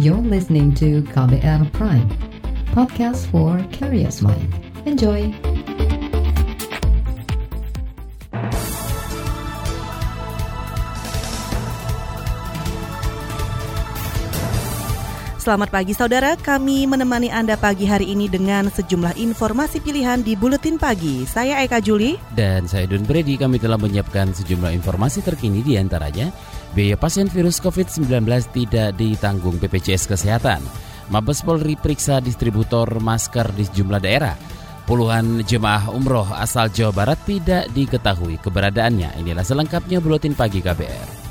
You're listening to KBR Prime, podcast for curious mind. Enjoy! Selamat pagi saudara, kami menemani Anda pagi hari ini dengan sejumlah informasi pilihan di Buletin Pagi. Saya Eka Juli. Dan saya Don Brady, kami telah menyiapkan sejumlah informasi terkini di antaranya biaya pasien virus COVID-19 tidak ditanggung BPJS Kesehatan. Mabes Polri periksa distributor masker di sejumlah daerah. Puluhan jemaah umroh asal Jawa Barat tidak diketahui keberadaannya. Inilah selengkapnya Buletin Pagi KBR.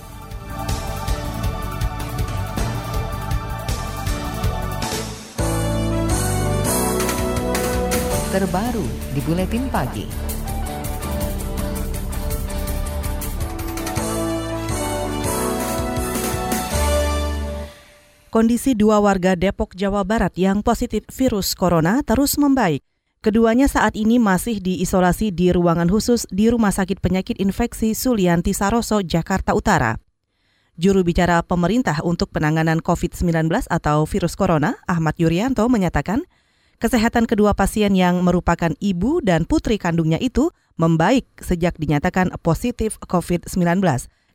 terbaru di Buletin Pagi. Kondisi dua warga Depok, Jawa Barat yang positif virus corona terus membaik. Keduanya saat ini masih diisolasi di ruangan khusus di Rumah Sakit Penyakit Infeksi Sulianti Saroso, Jakarta Utara. Juru bicara pemerintah untuk penanganan COVID-19 atau virus corona, Ahmad Yuryanto, menyatakan Kesehatan kedua pasien yang merupakan ibu dan putri kandungnya itu membaik sejak dinyatakan positif COVID-19.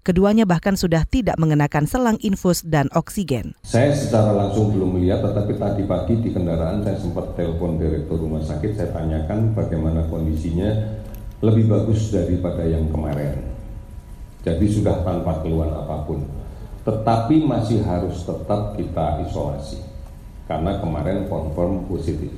Keduanya bahkan sudah tidak mengenakan selang infus dan oksigen. Saya secara langsung belum melihat, tetapi tadi pagi di kendaraan saya sempat telepon direktur rumah sakit, saya tanyakan bagaimana kondisinya lebih bagus daripada yang kemarin. Jadi sudah tanpa keluhan apa pun. Tetapi masih harus tetap kita isolasi karena kemarin confirm positif.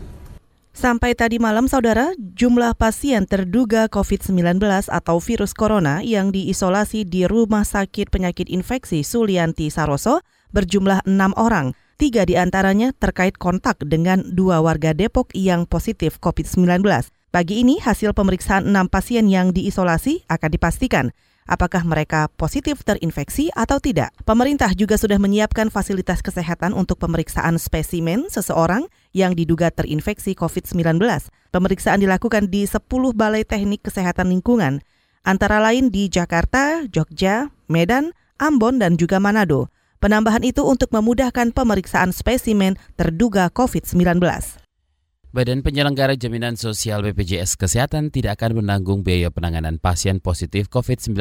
Sampai tadi malam, saudara, jumlah pasien terduga COVID-19 atau virus corona yang diisolasi di Rumah Sakit Penyakit Infeksi Sulianti Saroso berjumlah enam orang. Tiga di antaranya terkait kontak dengan dua warga Depok yang positif COVID-19. Pagi ini, hasil pemeriksaan enam pasien yang diisolasi akan dipastikan apakah mereka positif terinfeksi atau tidak. Pemerintah juga sudah menyiapkan fasilitas kesehatan untuk pemeriksaan spesimen seseorang yang diduga terinfeksi COVID-19. Pemeriksaan dilakukan di 10 balai teknik kesehatan lingkungan, antara lain di Jakarta, Jogja, Medan, Ambon, dan juga Manado. Penambahan itu untuk memudahkan pemeriksaan spesimen terduga COVID-19. Badan Penyelenggara Jaminan Sosial BPJS Kesehatan tidak akan menanggung biaya penanganan pasien positif COVID-19.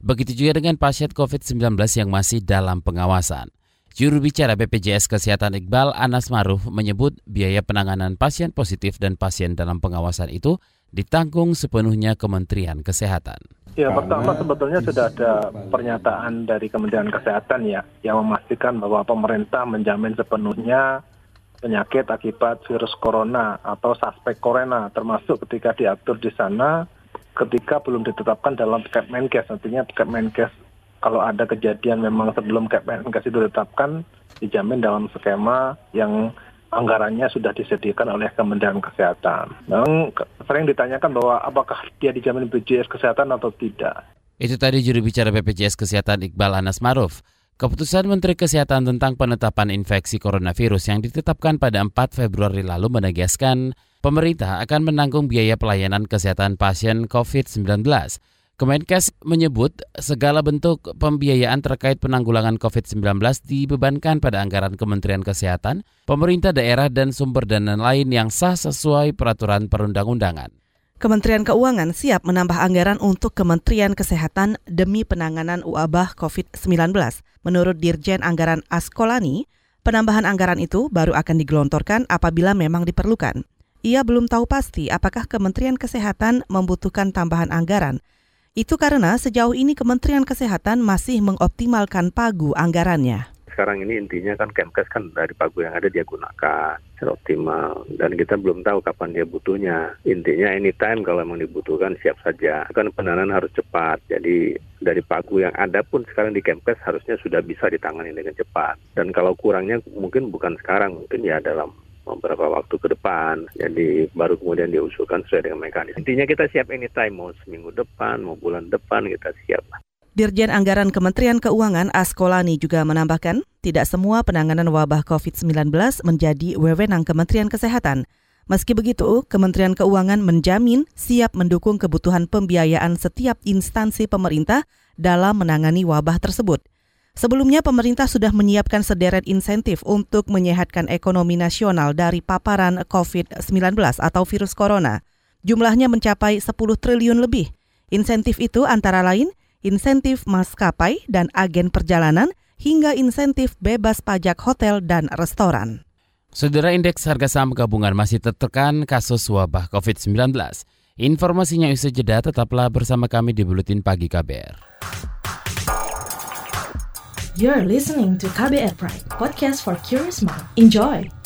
Begitu juga dengan pasien COVID-19 yang masih dalam pengawasan. Juru bicara BPJS Kesehatan Iqbal Anas Maruf menyebut biaya penanganan pasien positif dan pasien dalam pengawasan itu ditanggung sepenuhnya Kementerian Kesehatan. Ya, pertama sebetulnya sudah ada pernyataan dari Kementerian Kesehatan ya yang memastikan bahwa pemerintah menjamin sepenuhnya penyakit akibat virus corona atau suspek corona termasuk ketika diatur di sana ketika belum ditetapkan dalam Kepmenkes artinya Kepmenkes kalau ada kejadian memang sebelum Kepmenkes itu ditetapkan dijamin dalam skema yang anggarannya sudah disediakan oleh Kementerian Kesehatan. Memang sering ditanyakan bahwa apakah dia dijamin BPJS Kesehatan atau tidak. Itu tadi juru bicara BPJS Kesehatan Iqbal Anas Maruf. Keputusan Menteri Kesehatan tentang penetapan infeksi coronavirus yang ditetapkan pada 4 Februari lalu menegaskan pemerintah akan menanggung biaya pelayanan kesehatan pasien COVID-19. Kemenkes menyebut segala bentuk pembiayaan terkait penanggulangan COVID-19 dibebankan pada anggaran Kementerian Kesehatan, pemerintah daerah dan sumber dana lain yang sah sesuai peraturan perundang-undangan. Kementerian Keuangan siap menambah anggaran untuk Kementerian Kesehatan demi penanganan wabah COVID-19. Menurut Dirjen Anggaran Askolani, penambahan anggaran itu baru akan digelontorkan apabila memang diperlukan. Ia belum tahu pasti apakah Kementerian Kesehatan membutuhkan tambahan anggaran. Itu karena sejauh ini Kementerian Kesehatan masih mengoptimalkan pagu anggarannya sekarang ini intinya kan Kemkes kan dari pagu yang ada dia gunakan secara optimal dan kita belum tahu kapan dia butuhnya. Intinya anytime kalau memang dibutuhkan siap saja. Kan penanganan harus cepat. Jadi dari pagu yang ada pun sekarang di Kemkes harusnya sudah bisa ditangani dengan cepat. Dan kalau kurangnya mungkin bukan sekarang, mungkin ya dalam beberapa waktu ke depan. Jadi baru kemudian diusulkan sesuai dengan mekanisme. Intinya kita siap anytime, mau seminggu depan, mau bulan depan kita siap. Dirjen Anggaran Kementerian Keuangan Askolani juga menambahkan, tidak semua penanganan wabah COVID-19 menjadi wewenang Kementerian Kesehatan. Meski begitu, Kementerian Keuangan menjamin siap mendukung kebutuhan pembiayaan setiap instansi pemerintah dalam menangani wabah tersebut. Sebelumnya pemerintah sudah menyiapkan sederet insentif untuk menyehatkan ekonomi nasional dari paparan COVID-19 atau virus corona. Jumlahnya mencapai 10 triliun lebih. Insentif itu antara lain insentif maskapai dan agen perjalanan hingga insentif bebas pajak hotel dan restoran. Saudara indeks harga saham gabungan masih tertekan kasus wabah COVID-19. Informasinya usai jeda tetaplah bersama kami di Buletin Pagi KBR. You're listening to KBR Pride, podcast for curious mind. Enjoy!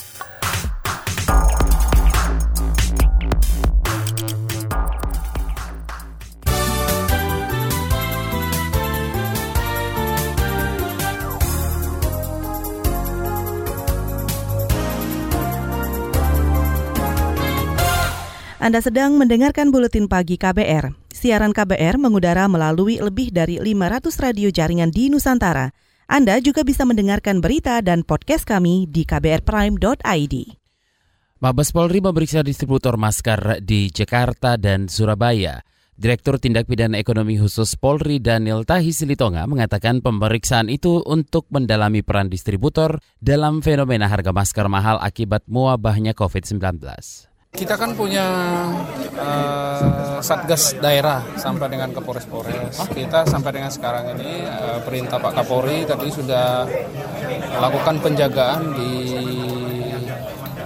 Anda sedang mendengarkan buletin pagi KBR. Siaran KBR mengudara melalui lebih dari 500 radio jaringan di Nusantara. Anda juga bisa mendengarkan berita dan podcast kami di kbrprime.id. Mabes Polri memeriksa distributor masker di Jakarta dan Surabaya. Direktur Tindak Pidana Ekonomi Khusus Polri Daniel Tahi Silitonga mengatakan pemeriksaan itu untuk mendalami peran distributor dalam fenomena harga masker mahal akibat mewabahnya COVID-19. Kita kan punya uh, satgas daerah sampai dengan Kapolres-Polres. Kita sampai dengan sekarang ini uh, perintah Pak Kapolri tadi sudah melakukan penjagaan di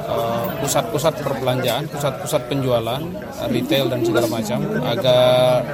eh, pusat-pusat uh, perbelanjaan, pusat-pusat penjualan, retail dan segala macam agar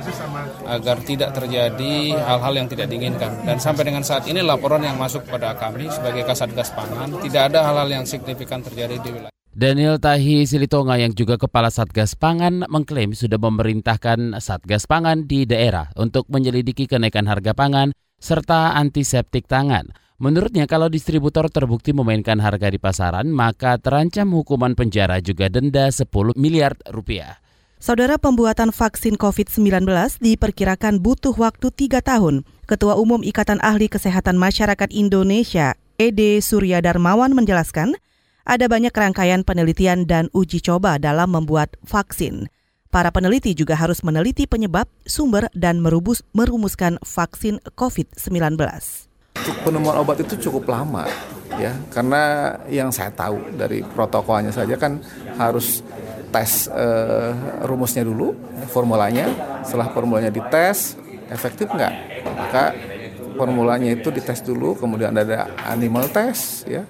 agar tidak terjadi hal-hal yang tidak diinginkan. Dan sampai dengan saat ini laporan yang masuk pada kami sebagai Kasatgas Pangan tidak ada hal-hal yang signifikan terjadi di wilayah. Daniel Tahi Silitonga yang juga Kepala Satgas Pangan mengklaim sudah memerintahkan Satgas Pangan di daerah untuk menyelidiki kenaikan harga pangan serta antiseptik tangan. Menurutnya kalau distributor terbukti memainkan harga di pasaran maka terancam hukuman penjara juga denda 10 miliar rupiah. Saudara pembuatan vaksin COVID-19 diperkirakan butuh waktu tiga tahun. Ketua Umum Ikatan Ahli Kesehatan Masyarakat Indonesia, Ede Surya Darmawan menjelaskan, ada banyak rangkaian penelitian dan uji coba dalam membuat vaksin. Para peneliti juga harus meneliti penyebab, sumber, dan merubus, merumuskan vaksin COVID-19. Penemuan obat itu cukup lama, ya, karena yang saya tahu dari protokolnya saja kan harus tes uh, rumusnya dulu, formulanya. Setelah formulanya dites, efektif nggak? Maka formulanya itu dites dulu, kemudian ada animal test, ya,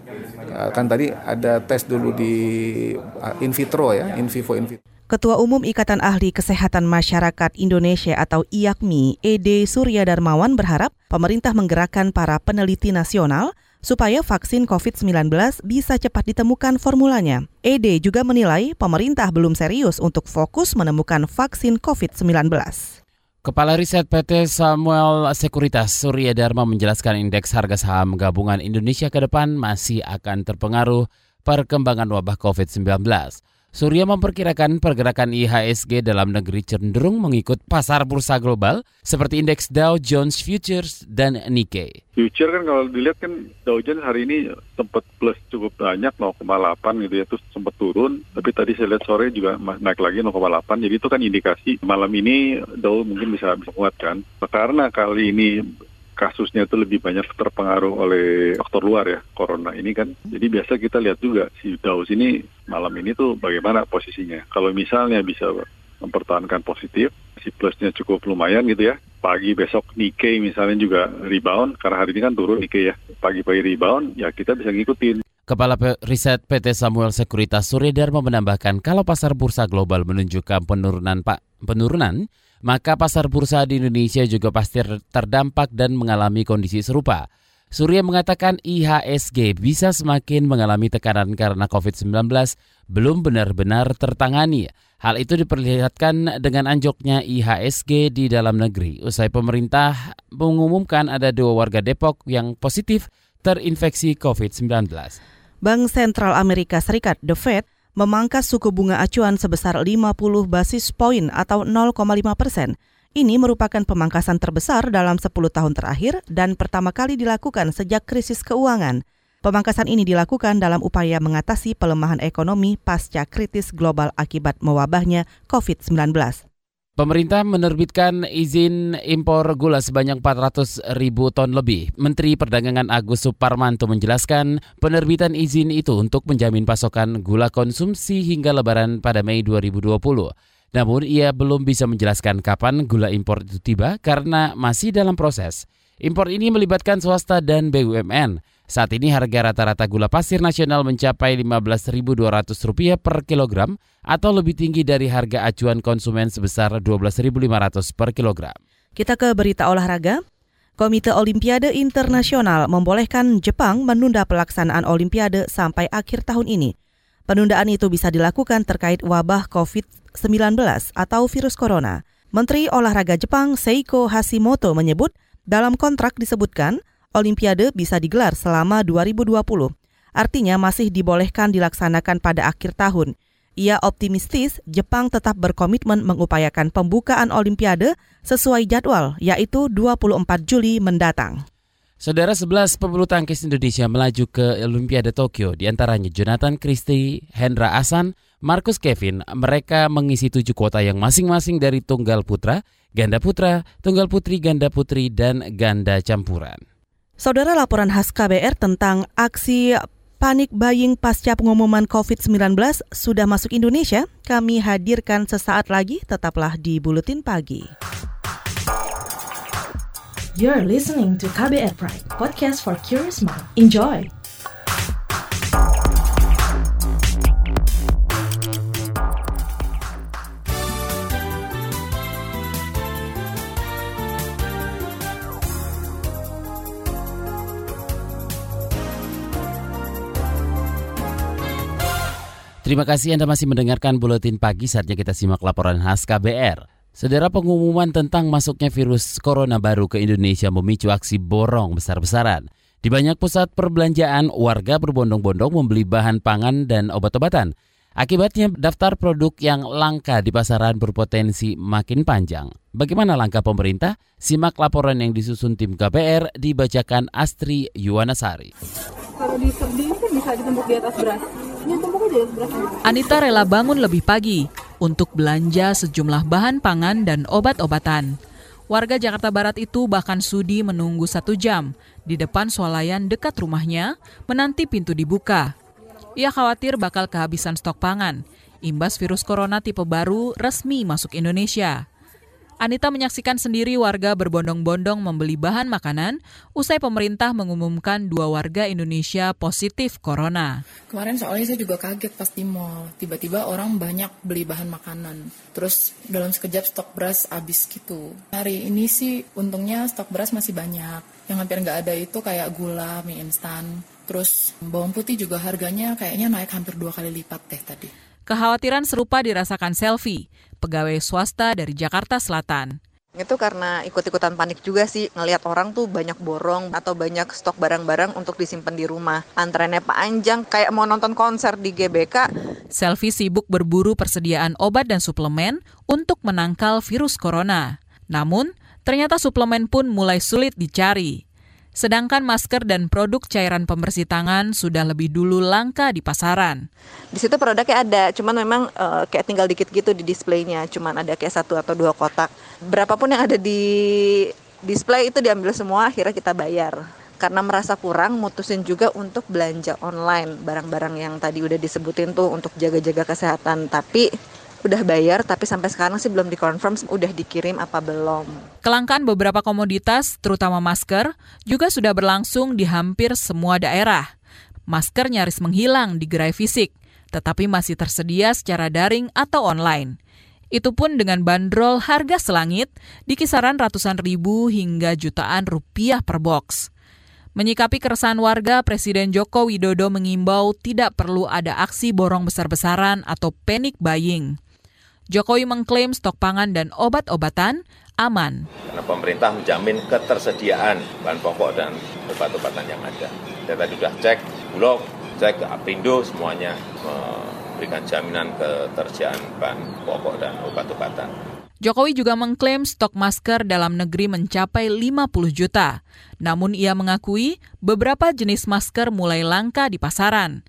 Eh, kan tadi ada tes dulu di uh, in vitro ya, in vivo in vitro. Ketua Umum Ikatan Ahli Kesehatan Masyarakat Indonesia atau IAKMI, Ede Surya Darmawan berharap pemerintah menggerakkan para peneliti nasional supaya vaksin COVID-19 bisa cepat ditemukan formulanya. Ede juga menilai pemerintah belum serius untuk fokus menemukan vaksin COVID-19. Kepala Riset PT Samuel Sekuritas Surya Dharma menjelaskan indeks harga saham gabungan Indonesia ke depan masih akan terpengaruh perkembangan wabah COVID-19. Surya memperkirakan pergerakan IHSG dalam negeri cenderung mengikut pasar bursa global seperti indeks Dow Jones Futures dan Nikkei. Future kan kalau dilihat kan Dow Jones hari ini sempat plus cukup banyak 0,8 gitu ya, terus sempat turun. Tapi tadi saya lihat sore juga naik lagi 0,8. Jadi itu kan indikasi malam ini Dow mungkin bisa bisa kuat kan. Karena kali ini kasusnya itu lebih banyak terpengaruh oleh faktor luar ya, corona ini kan. Jadi biasa kita lihat juga si Daus ini malam ini tuh bagaimana posisinya. Kalau misalnya bisa mempertahankan positif, si plusnya cukup lumayan gitu ya. Pagi besok Nikkei misalnya juga rebound, karena hari ini kan turun Nikkei ya. Pagi-pagi rebound, ya kita bisa ngikutin. Kepala Riset PT Samuel Sekuritas Suryadarma menambahkan kalau pasar bursa global menunjukkan penurunan pak penurunan, maka pasar bursa di Indonesia juga pasti terdampak dan mengalami kondisi serupa. Surya mengatakan IHSG bisa semakin mengalami tekanan karena COVID-19 belum benar-benar tertangani. Hal itu diperlihatkan dengan anjoknya IHSG di dalam negeri. Usai pemerintah mengumumkan ada dua warga Depok yang positif terinfeksi COVID-19. Bank Sentral Amerika Serikat, The Fed, memangkas suku bunga acuan sebesar 50 basis poin atau 0,5 persen. Ini merupakan pemangkasan terbesar dalam 10 tahun terakhir dan pertama kali dilakukan sejak krisis keuangan. Pemangkasan ini dilakukan dalam upaya mengatasi pelemahan ekonomi pasca kritis global akibat mewabahnya COVID-19. Pemerintah menerbitkan izin impor gula sebanyak 400 ribu ton lebih. Menteri Perdagangan Agus Suparmanto menjelaskan penerbitan izin itu untuk menjamin pasokan gula konsumsi hingga lebaran pada Mei 2020. Namun ia belum bisa menjelaskan kapan gula impor itu tiba karena masih dalam proses. Impor ini melibatkan swasta dan BUMN. Saat ini harga rata-rata gula pasir nasional mencapai Rp15.200 per kilogram atau lebih tinggi dari harga acuan konsumen sebesar Rp12.500 per kilogram. Kita ke berita olahraga. Komite Olimpiade Internasional membolehkan Jepang menunda pelaksanaan Olimpiade sampai akhir tahun ini. Penundaan itu bisa dilakukan terkait wabah COVID-19 atau virus corona. Menteri Olahraga Jepang Seiko Hashimoto menyebut dalam kontrak disebutkan Olimpiade bisa digelar selama 2020. Artinya masih dibolehkan dilaksanakan pada akhir tahun. Ia optimistis Jepang tetap berkomitmen mengupayakan pembukaan Olimpiade sesuai jadwal, yaitu 24 Juli mendatang. Saudara 11 pebulu tangkis Indonesia melaju ke Olimpiade Tokyo, di antaranya Jonathan Christie, Hendra Asan, Marcus Kevin. Mereka mengisi tujuh kuota yang masing-masing dari tunggal putra, ganda putra, tunggal putri, ganda putri, dan ganda campuran. Saudara laporan khas KBR tentang aksi panik buying pasca pengumuman COVID-19 sudah masuk Indonesia, kami hadirkan sesaat lagi, tetaplah di Buletin Pagi. You're listening to KBR Pride, podcast for curious mind. Enjoy! Terima kasih Anda masih mendengarkan Buletin Pagi saatnya kita simak laporan khas KBR. Saudara pengumuman tentang masuknya virus corona baru ke Indonesia memicu aksi borong besar-besaran. Di banyak pusat perbelanjaan, warga berbondong-bondong membeli bahan pangan dan obat-obatan. Akibatnya daftar produk yang langka di pasaran berpotensi makin panjang. Bagaimana langkah pemerintah? Simak laporan yang disusun tim KPR dibacakan Astri Yuwanasari. Kalau di kan bisa ditumpuk di atas beras. Anita rela bangun lebih pagi untuk belanja sejumlah bahan pangan dan obat-obatan. Warga Jakarta Barat itu bahkan sudi menunggu satu jam di depan swalayan dekat rumahnya menanti pintu dibuka. Ia khawatir bakal kehabisan stok pangan, imbas virus corona tipe baru resmi masuk Indonesia. Anita menyaksikan sendiri warga berbondong-bondong membeli bahan makanan usai pemerintah mengumumkan dua warga Indonesia positif corona. Kemarin soalnya saya juga kaget pas di mall, tiba-tiba orang banyak beli bahan makanan. Terus dalam sekejap stok beras habis gitu. Hari ini sih untungnya stok beras masih banyak. Yang hampir nggak ada itu kayak gula, mie instan. Terus bawang putih juga harganya kayaknya naik hampir dua kali lipat deh tadi. Kekhawatiran serupa dirasakan Selfie, pegawai swasta dari Jakarta Selatan. Itu karena ikut-ikutan panik juga sih, ngelihat orang tuh banyak borong atau banyak stok barang-barang untuk disimpan di rumah. Antreannya panjang, kayak mau nonton konser di GBK. Selfie sibuk berburu persediaan obat dan suplemen untuk menangkal virus corona. Namun, ternyata suplemen pun mulai sulit dicari. Sedangkan masker dan produk cairan pembersih tangan sudah lebih dulu langka di pasaran. Di situ produknya ada, cuman memang uh, kayak tinggal dikit gitu di displaynya, cuman ada kayak satu atau dua kotak. Berapapun yang ada di display itu diambil semua, akhirnya kita bayar. Karena merasa kurang, mutusin juga untuk belanja online barang-barang yang tadi udah disebutin tuh untuk jaga-jaga kesehatan. Tapi udah bayar tapi sampai sekarang sih belum dikonfirm udah dikirim apa belum. Kelangkaan beberapa komoditas, terutama masker, juga sudah berlangsung di hampir semua daerah. Masker nyaris menghilang di gerai fisik, tetapi masih tersedia secara daring atau online. Itu pun dengan bandrol harga selangit di kisaran ratusan ribu hingga jutaan rupiah per box. Menyikapi keresahan warga, Presiden Joko Widodo mengimbau tidak perlu ada aksi borong besar-besaran atau panic buying. Jokowi mengklaim stok pangan dan obat-obatan aman. Karena pemerintah menjamin ketersediaan bahan pokok dan obat-obatan yang ada. Saya tadi sudah cek Bulog, cek ke Apindo, semuanya memberikan jaminan ketersediaan bahan pokok dan obat-obatan. Jokowi juga mengklaim stok masker dalam negeri mencapai 50 juta. Namun ia mengakui beberapa jenis masker mulai langka di pasaran.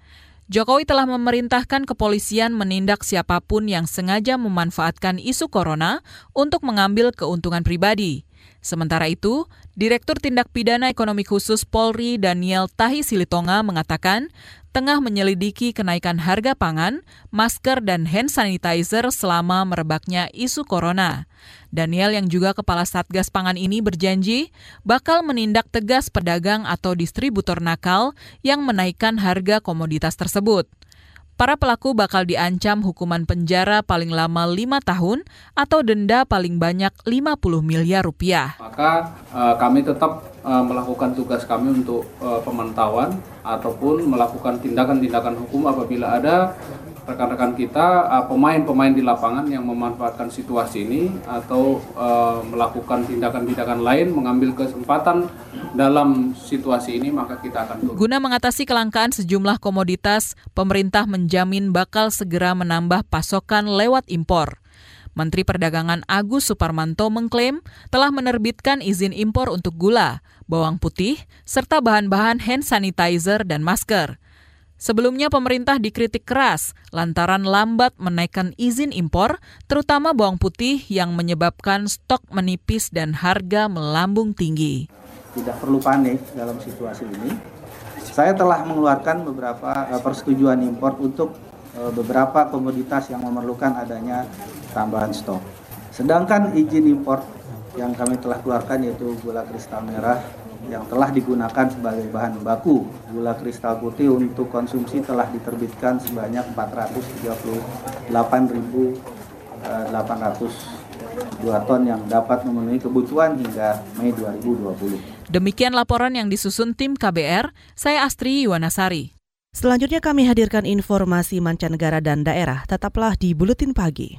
Jokowi telah memerintahkan kepolisian menindak siapa pun yang sengaja memanfaatkan isu corona untuk mengambil keuntungan pribadi. Sementara itu, Direktur Tindak Pidana Ekonomi Khusus Polri Daniel Tahi Silitonga mengatakan tengah menyelidiki kenaikan harga pangan, masker, dan hand sanitizer selama merebaknya isu corona. Daniel yang juga kepala Satgas Pangan ini berjanji bakal menindak tegas pedagang atau distributor nakal yang menaikkan harga komoditas tersebut. Para pelaku bakal diancam hukuman penjara paling lama lima tahun atau denda paling banyak 50 miliar rupiah. Maka uh, kami tetap uh, melakukan tugas kami untuk uh, pemantauan ataupun melakukan tindakan-tindakan hukum apabila ada rekan-rekan kita uh, pemain-pemain di lapangan yang memanfaatkan situasi ini atau uh, melakukan tindakan-tindakan lain mengambil kesempatan dalam situasi ini maka kita akan turun. Guna mengatasi kelangkaan sejumlah komoditas, pemerintah menjamin bakal segera menambah pasokan lewat impor. Menteri Perdagangan Agus Suparmanto mengklaim telah menerbitkan izin impor untuk gula, bawang putih, serta bahan-bahan hand sanitizer dan masker. Sebelumnya pemerintah dikritik keras lantaran lambat menaikkan izin impor, terutama bawang putih yang menyebabkan stok menipis dan harga melambung tinggi. Tidak perlu panik dalam situasi ini. Saya telah mengeluarkan beberapa eh, persetujuan impor untuk eh, beberapa komoditas yang memerlukan adanya tambahan stok. Sedangkan izin impor yang kami telah keluarkan yaitu gula kristal merah, yang telah digunakan sebagai bahan baku gula kristal putih untuk konsumsi telah diterbitkan sebanyak 438.802 ton yang dapat memenuhi kebutuhan hingga Mei 2020. Demikian laporan yang disusun tim KBR, saya Astri Yuwanasari. Selanjutnya kami hadirkan informasi mancanegara dan daerah. Tetaplah di Buletin Pagi.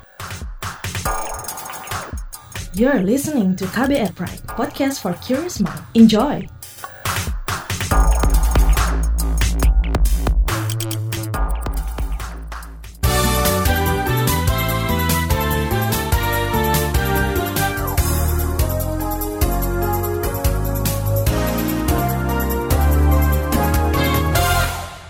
You're listening to KBR Pride, podcast for curious mind. Enjoy!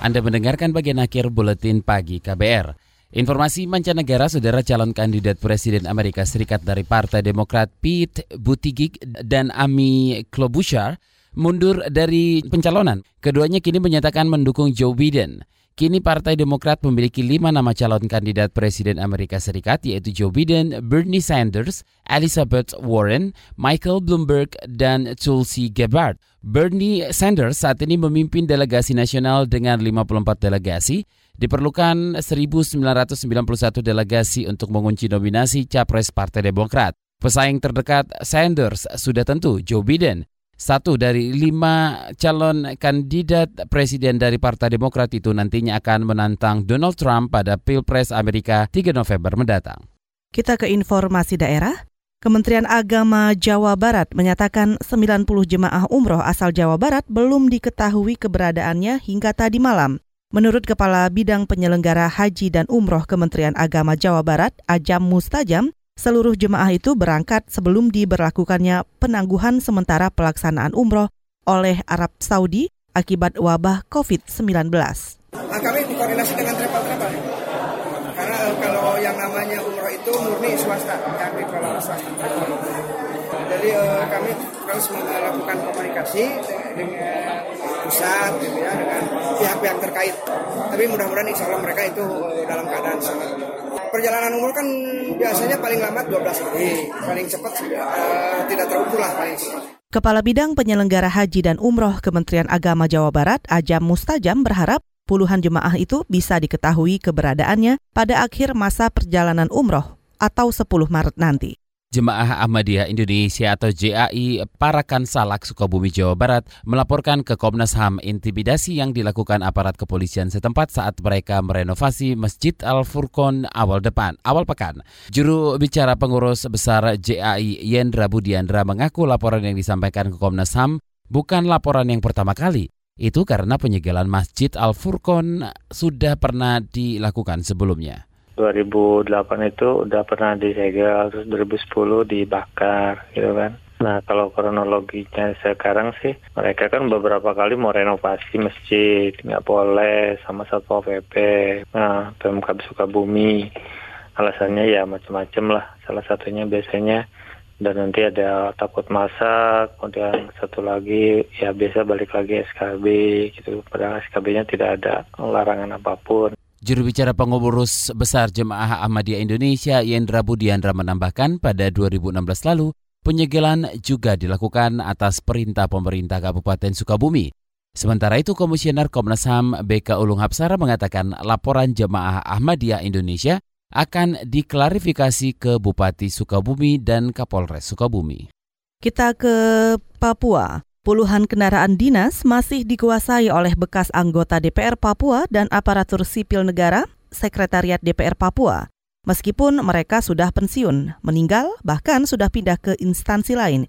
Anda mendengarkan bagian akhir buletin pagi KBR. Informasi mancanegara, saudara calon kandidat Presiden Amerika Serikat dari Partai Demokrat Pete Buttigieg dan Amy Klobuchar mundur dari pencalonan. Keduanya kini menyatakan mendukung Joe Biden. Kini Partai Demokrat memiliki lima nama calon kandidat Presiden Amerika Serikat yaitu Joe Biden, Bernie Sanders, Elizabeth Warren, Michael Bloomberg, dan Tulsi Gabbard. Bernie Sanders saat ini memimpin delegasi nasional dengan 54 delegasi, diperlukan 1.991 delegasi untuk mengunci nominasi capres Partai Demokrat. Pesaing terdekat Sanders sudah tentu Joe Biden. Satu dari lima calon kandidat presiden dari Partai Demokrat itu nantinya akan menantang Donald Trump pada Pilpres Amerika 3 November mendatang. Kita ke informasi daerah. Kementerian Agama Jawa Barat menyatakan 90 jemaah umroh asal Jawa Barat belum diketahui keberadaannya hingga tadi malam. Menurut Kepala Bidang Penyelenggara Haji dan Umroh Kementerian Agama Jawa Barat, Ajam Mustajam, seluruh jemaah itu berangkat sebelum diberlakukannya penangguhan sementara pelaksanaan umroh oleh Arab Saudi akibat wabah COVID-19. Nah, kami dikoordinasi dengan travel-travel. Karena kalau yang namanya umroh itu murni swasta, yang dikelola swasta. Jadi uh, kami terus melakukan komunikasi dengan pusat, gitu ya, dengan pihak-pihak terkait. Tapi mudah-mudahan insya Allah mereka itu uh, dalam keadaan sangat. Perjalanan umur kan biasanya paling lama 12 hari, paling cepat uh, tidak terukur lah paling cepat. Kepala Bidang Penyelenggara Haji dan Umroh Kementerian Agama Jawa Barat, Ajam Mustajam berharap puluhan jemaah itu bisa diketahui keberadaannya pada akhir masa perjalanan umroh atau 10 Maret nanti. Jemaah Ahmadiyah Indonesia atau JAI Parakan Salak Sukabumi Jawa Barat melaporkan ke Komnas HAM intimidasi yang dilakukan aparat kepolisian setempat saat mereka merenovasi Masjid Al Furqon awal depan, awal pekan. Juru bicara pengurus besar JAI Yendra Budiandra mengaku laporan yang disampaikan ke Komnas HAM bukan laporan yang pertama kali. Itu karena penyegelan Masjid Al Furqon sudah pernah dilakukan sebelumnya. 2008 itu udah pernah disegel, terus 2010 dibakar gitu kan. Nah, kalau kronologinya sekarang sih, mereka kan beberapa kali mau renovasi masjid, nggak boleh sama Satpol PP, nah, Pemkab Sukabumi. Alasannya ya macam-macam lah. Salah satunya biasanya dan nanti ada takut masak, kemudian satu lagi ya biasa balik lagi SKB gitu. Padahal SKB-nya tidak ada larangan apa pun. Juru bicara pengurus besar Jemaah Ahmadiyah Indonesia Yendra Budiandra menambahkan pada 2016 lalu Penyegelan juga dilakukan atas perintah pemerintah Kabupaten Sukabumi. Sementara itu, Komisioner Komnas HAM BK Ulung Hapsara mengatakan laporan jemaah Ahmadiyah Indonesia akan diklarifikasi ke Bupati Sukabumi dan Kapolres Sukabumi. Kita ke Papua. Puluhan kendaraan dinas masih dikuasai oleh bekas anggota DPR Papua dan aparatur sipil negara, Sekretariat DPR Papua. Meskipun mereka sudah pensiun, meninggal, bahkan sudah pindah ke instansi lain.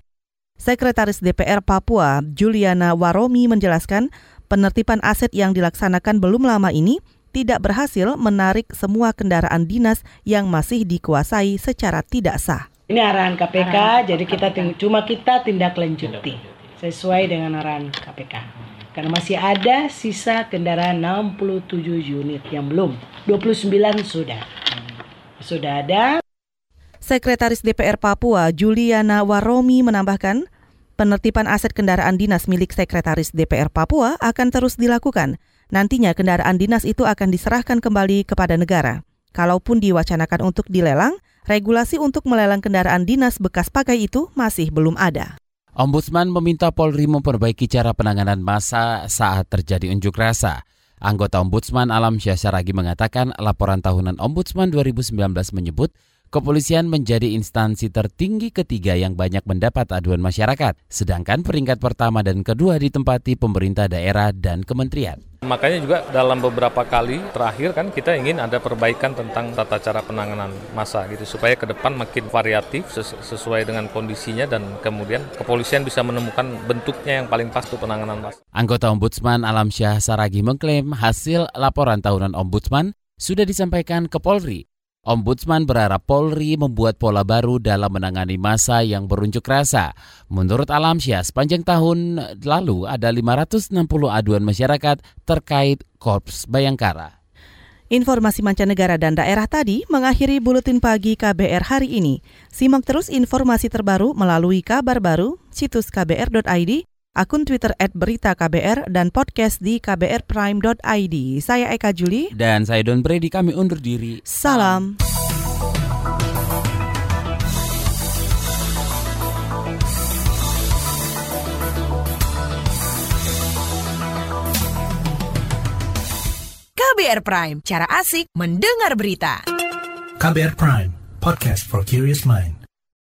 Sekretaris DPR Papua, Juliana Waromi menjelaskan, penertiban aset yang dilaksanakan belum lama ini tidak berhasil menarik semua kendaraan dinas yang masih dikuasai secara tidak sah. Ini arahan KPK, arahan jadi kita cuma kita tindak lanjuti sesuai dengan arahan KPK. Karena masih ada sisa kendaraan 67 unit yang belum, 29 sudah sudah ada. Sekretaris DPR Papua Juliana Waromi menambahkan, penertiban aset kendaraan dinas milik Sekretaris DPR Papua akan terus dilakukan. Nantinya kendaraan dinas itu akan diserahkan kembali kepada negara. Kalaupun diwacanakan untuk dilelang, regulasi untuk melelang kendaraan dinas bekas pakai itu masih belum ada. Ombudsman meminta Polri memperbaiki cara penanganan massa saat terjadi unjuk rasa. Anggota Ombudsman Alam Syasaragi mengatakan laporan tahunan Ombudsman 2019 menyebut kepolisian menjadi instansi tertinggi ketiga yang banyak mendapat aduan masyarakat, sedangkan peringkat pertama dan kedua ditempati pemerintah daerah dan kementerian. Makanya juga dalam beberapa kali terakhir kan kita ingin ada perbaikan tentang tata cara penanganan masa gitu supaya ke depan makin variatif sesuai dengan kondisinya dan kemudian kepolisian bisa menemukan bentuknya yang paling pas untuk penanganan masa. Anggota Ombudsman Alam Syah Saragi mengklaim hasil laporan tahunan Ombudsman sudah disampaikan ke Polri Ombudsman berharap Polri membuat pola baru dalam menangani masa yang berunjuk rasa. Menurut Alamsyah, sepanjang tahun lalu ada 560 aduan masyarakat terkait Korps Bayangkara. Informasi mancanegara dan daerah tadi mengakhiri buletin pagi KBR hari ini. Simak terus informasi terbaru melalui kabar baru, situs kbr.id, akun Twitter at Berita KBR, dan podcast di kbrprime.id. Saya Eka Juli. Dan saya Don Brady, kami undur diri. Salam. KBR Prime, cara asik mendengar berita. KBR Prime, podcast for curious mind.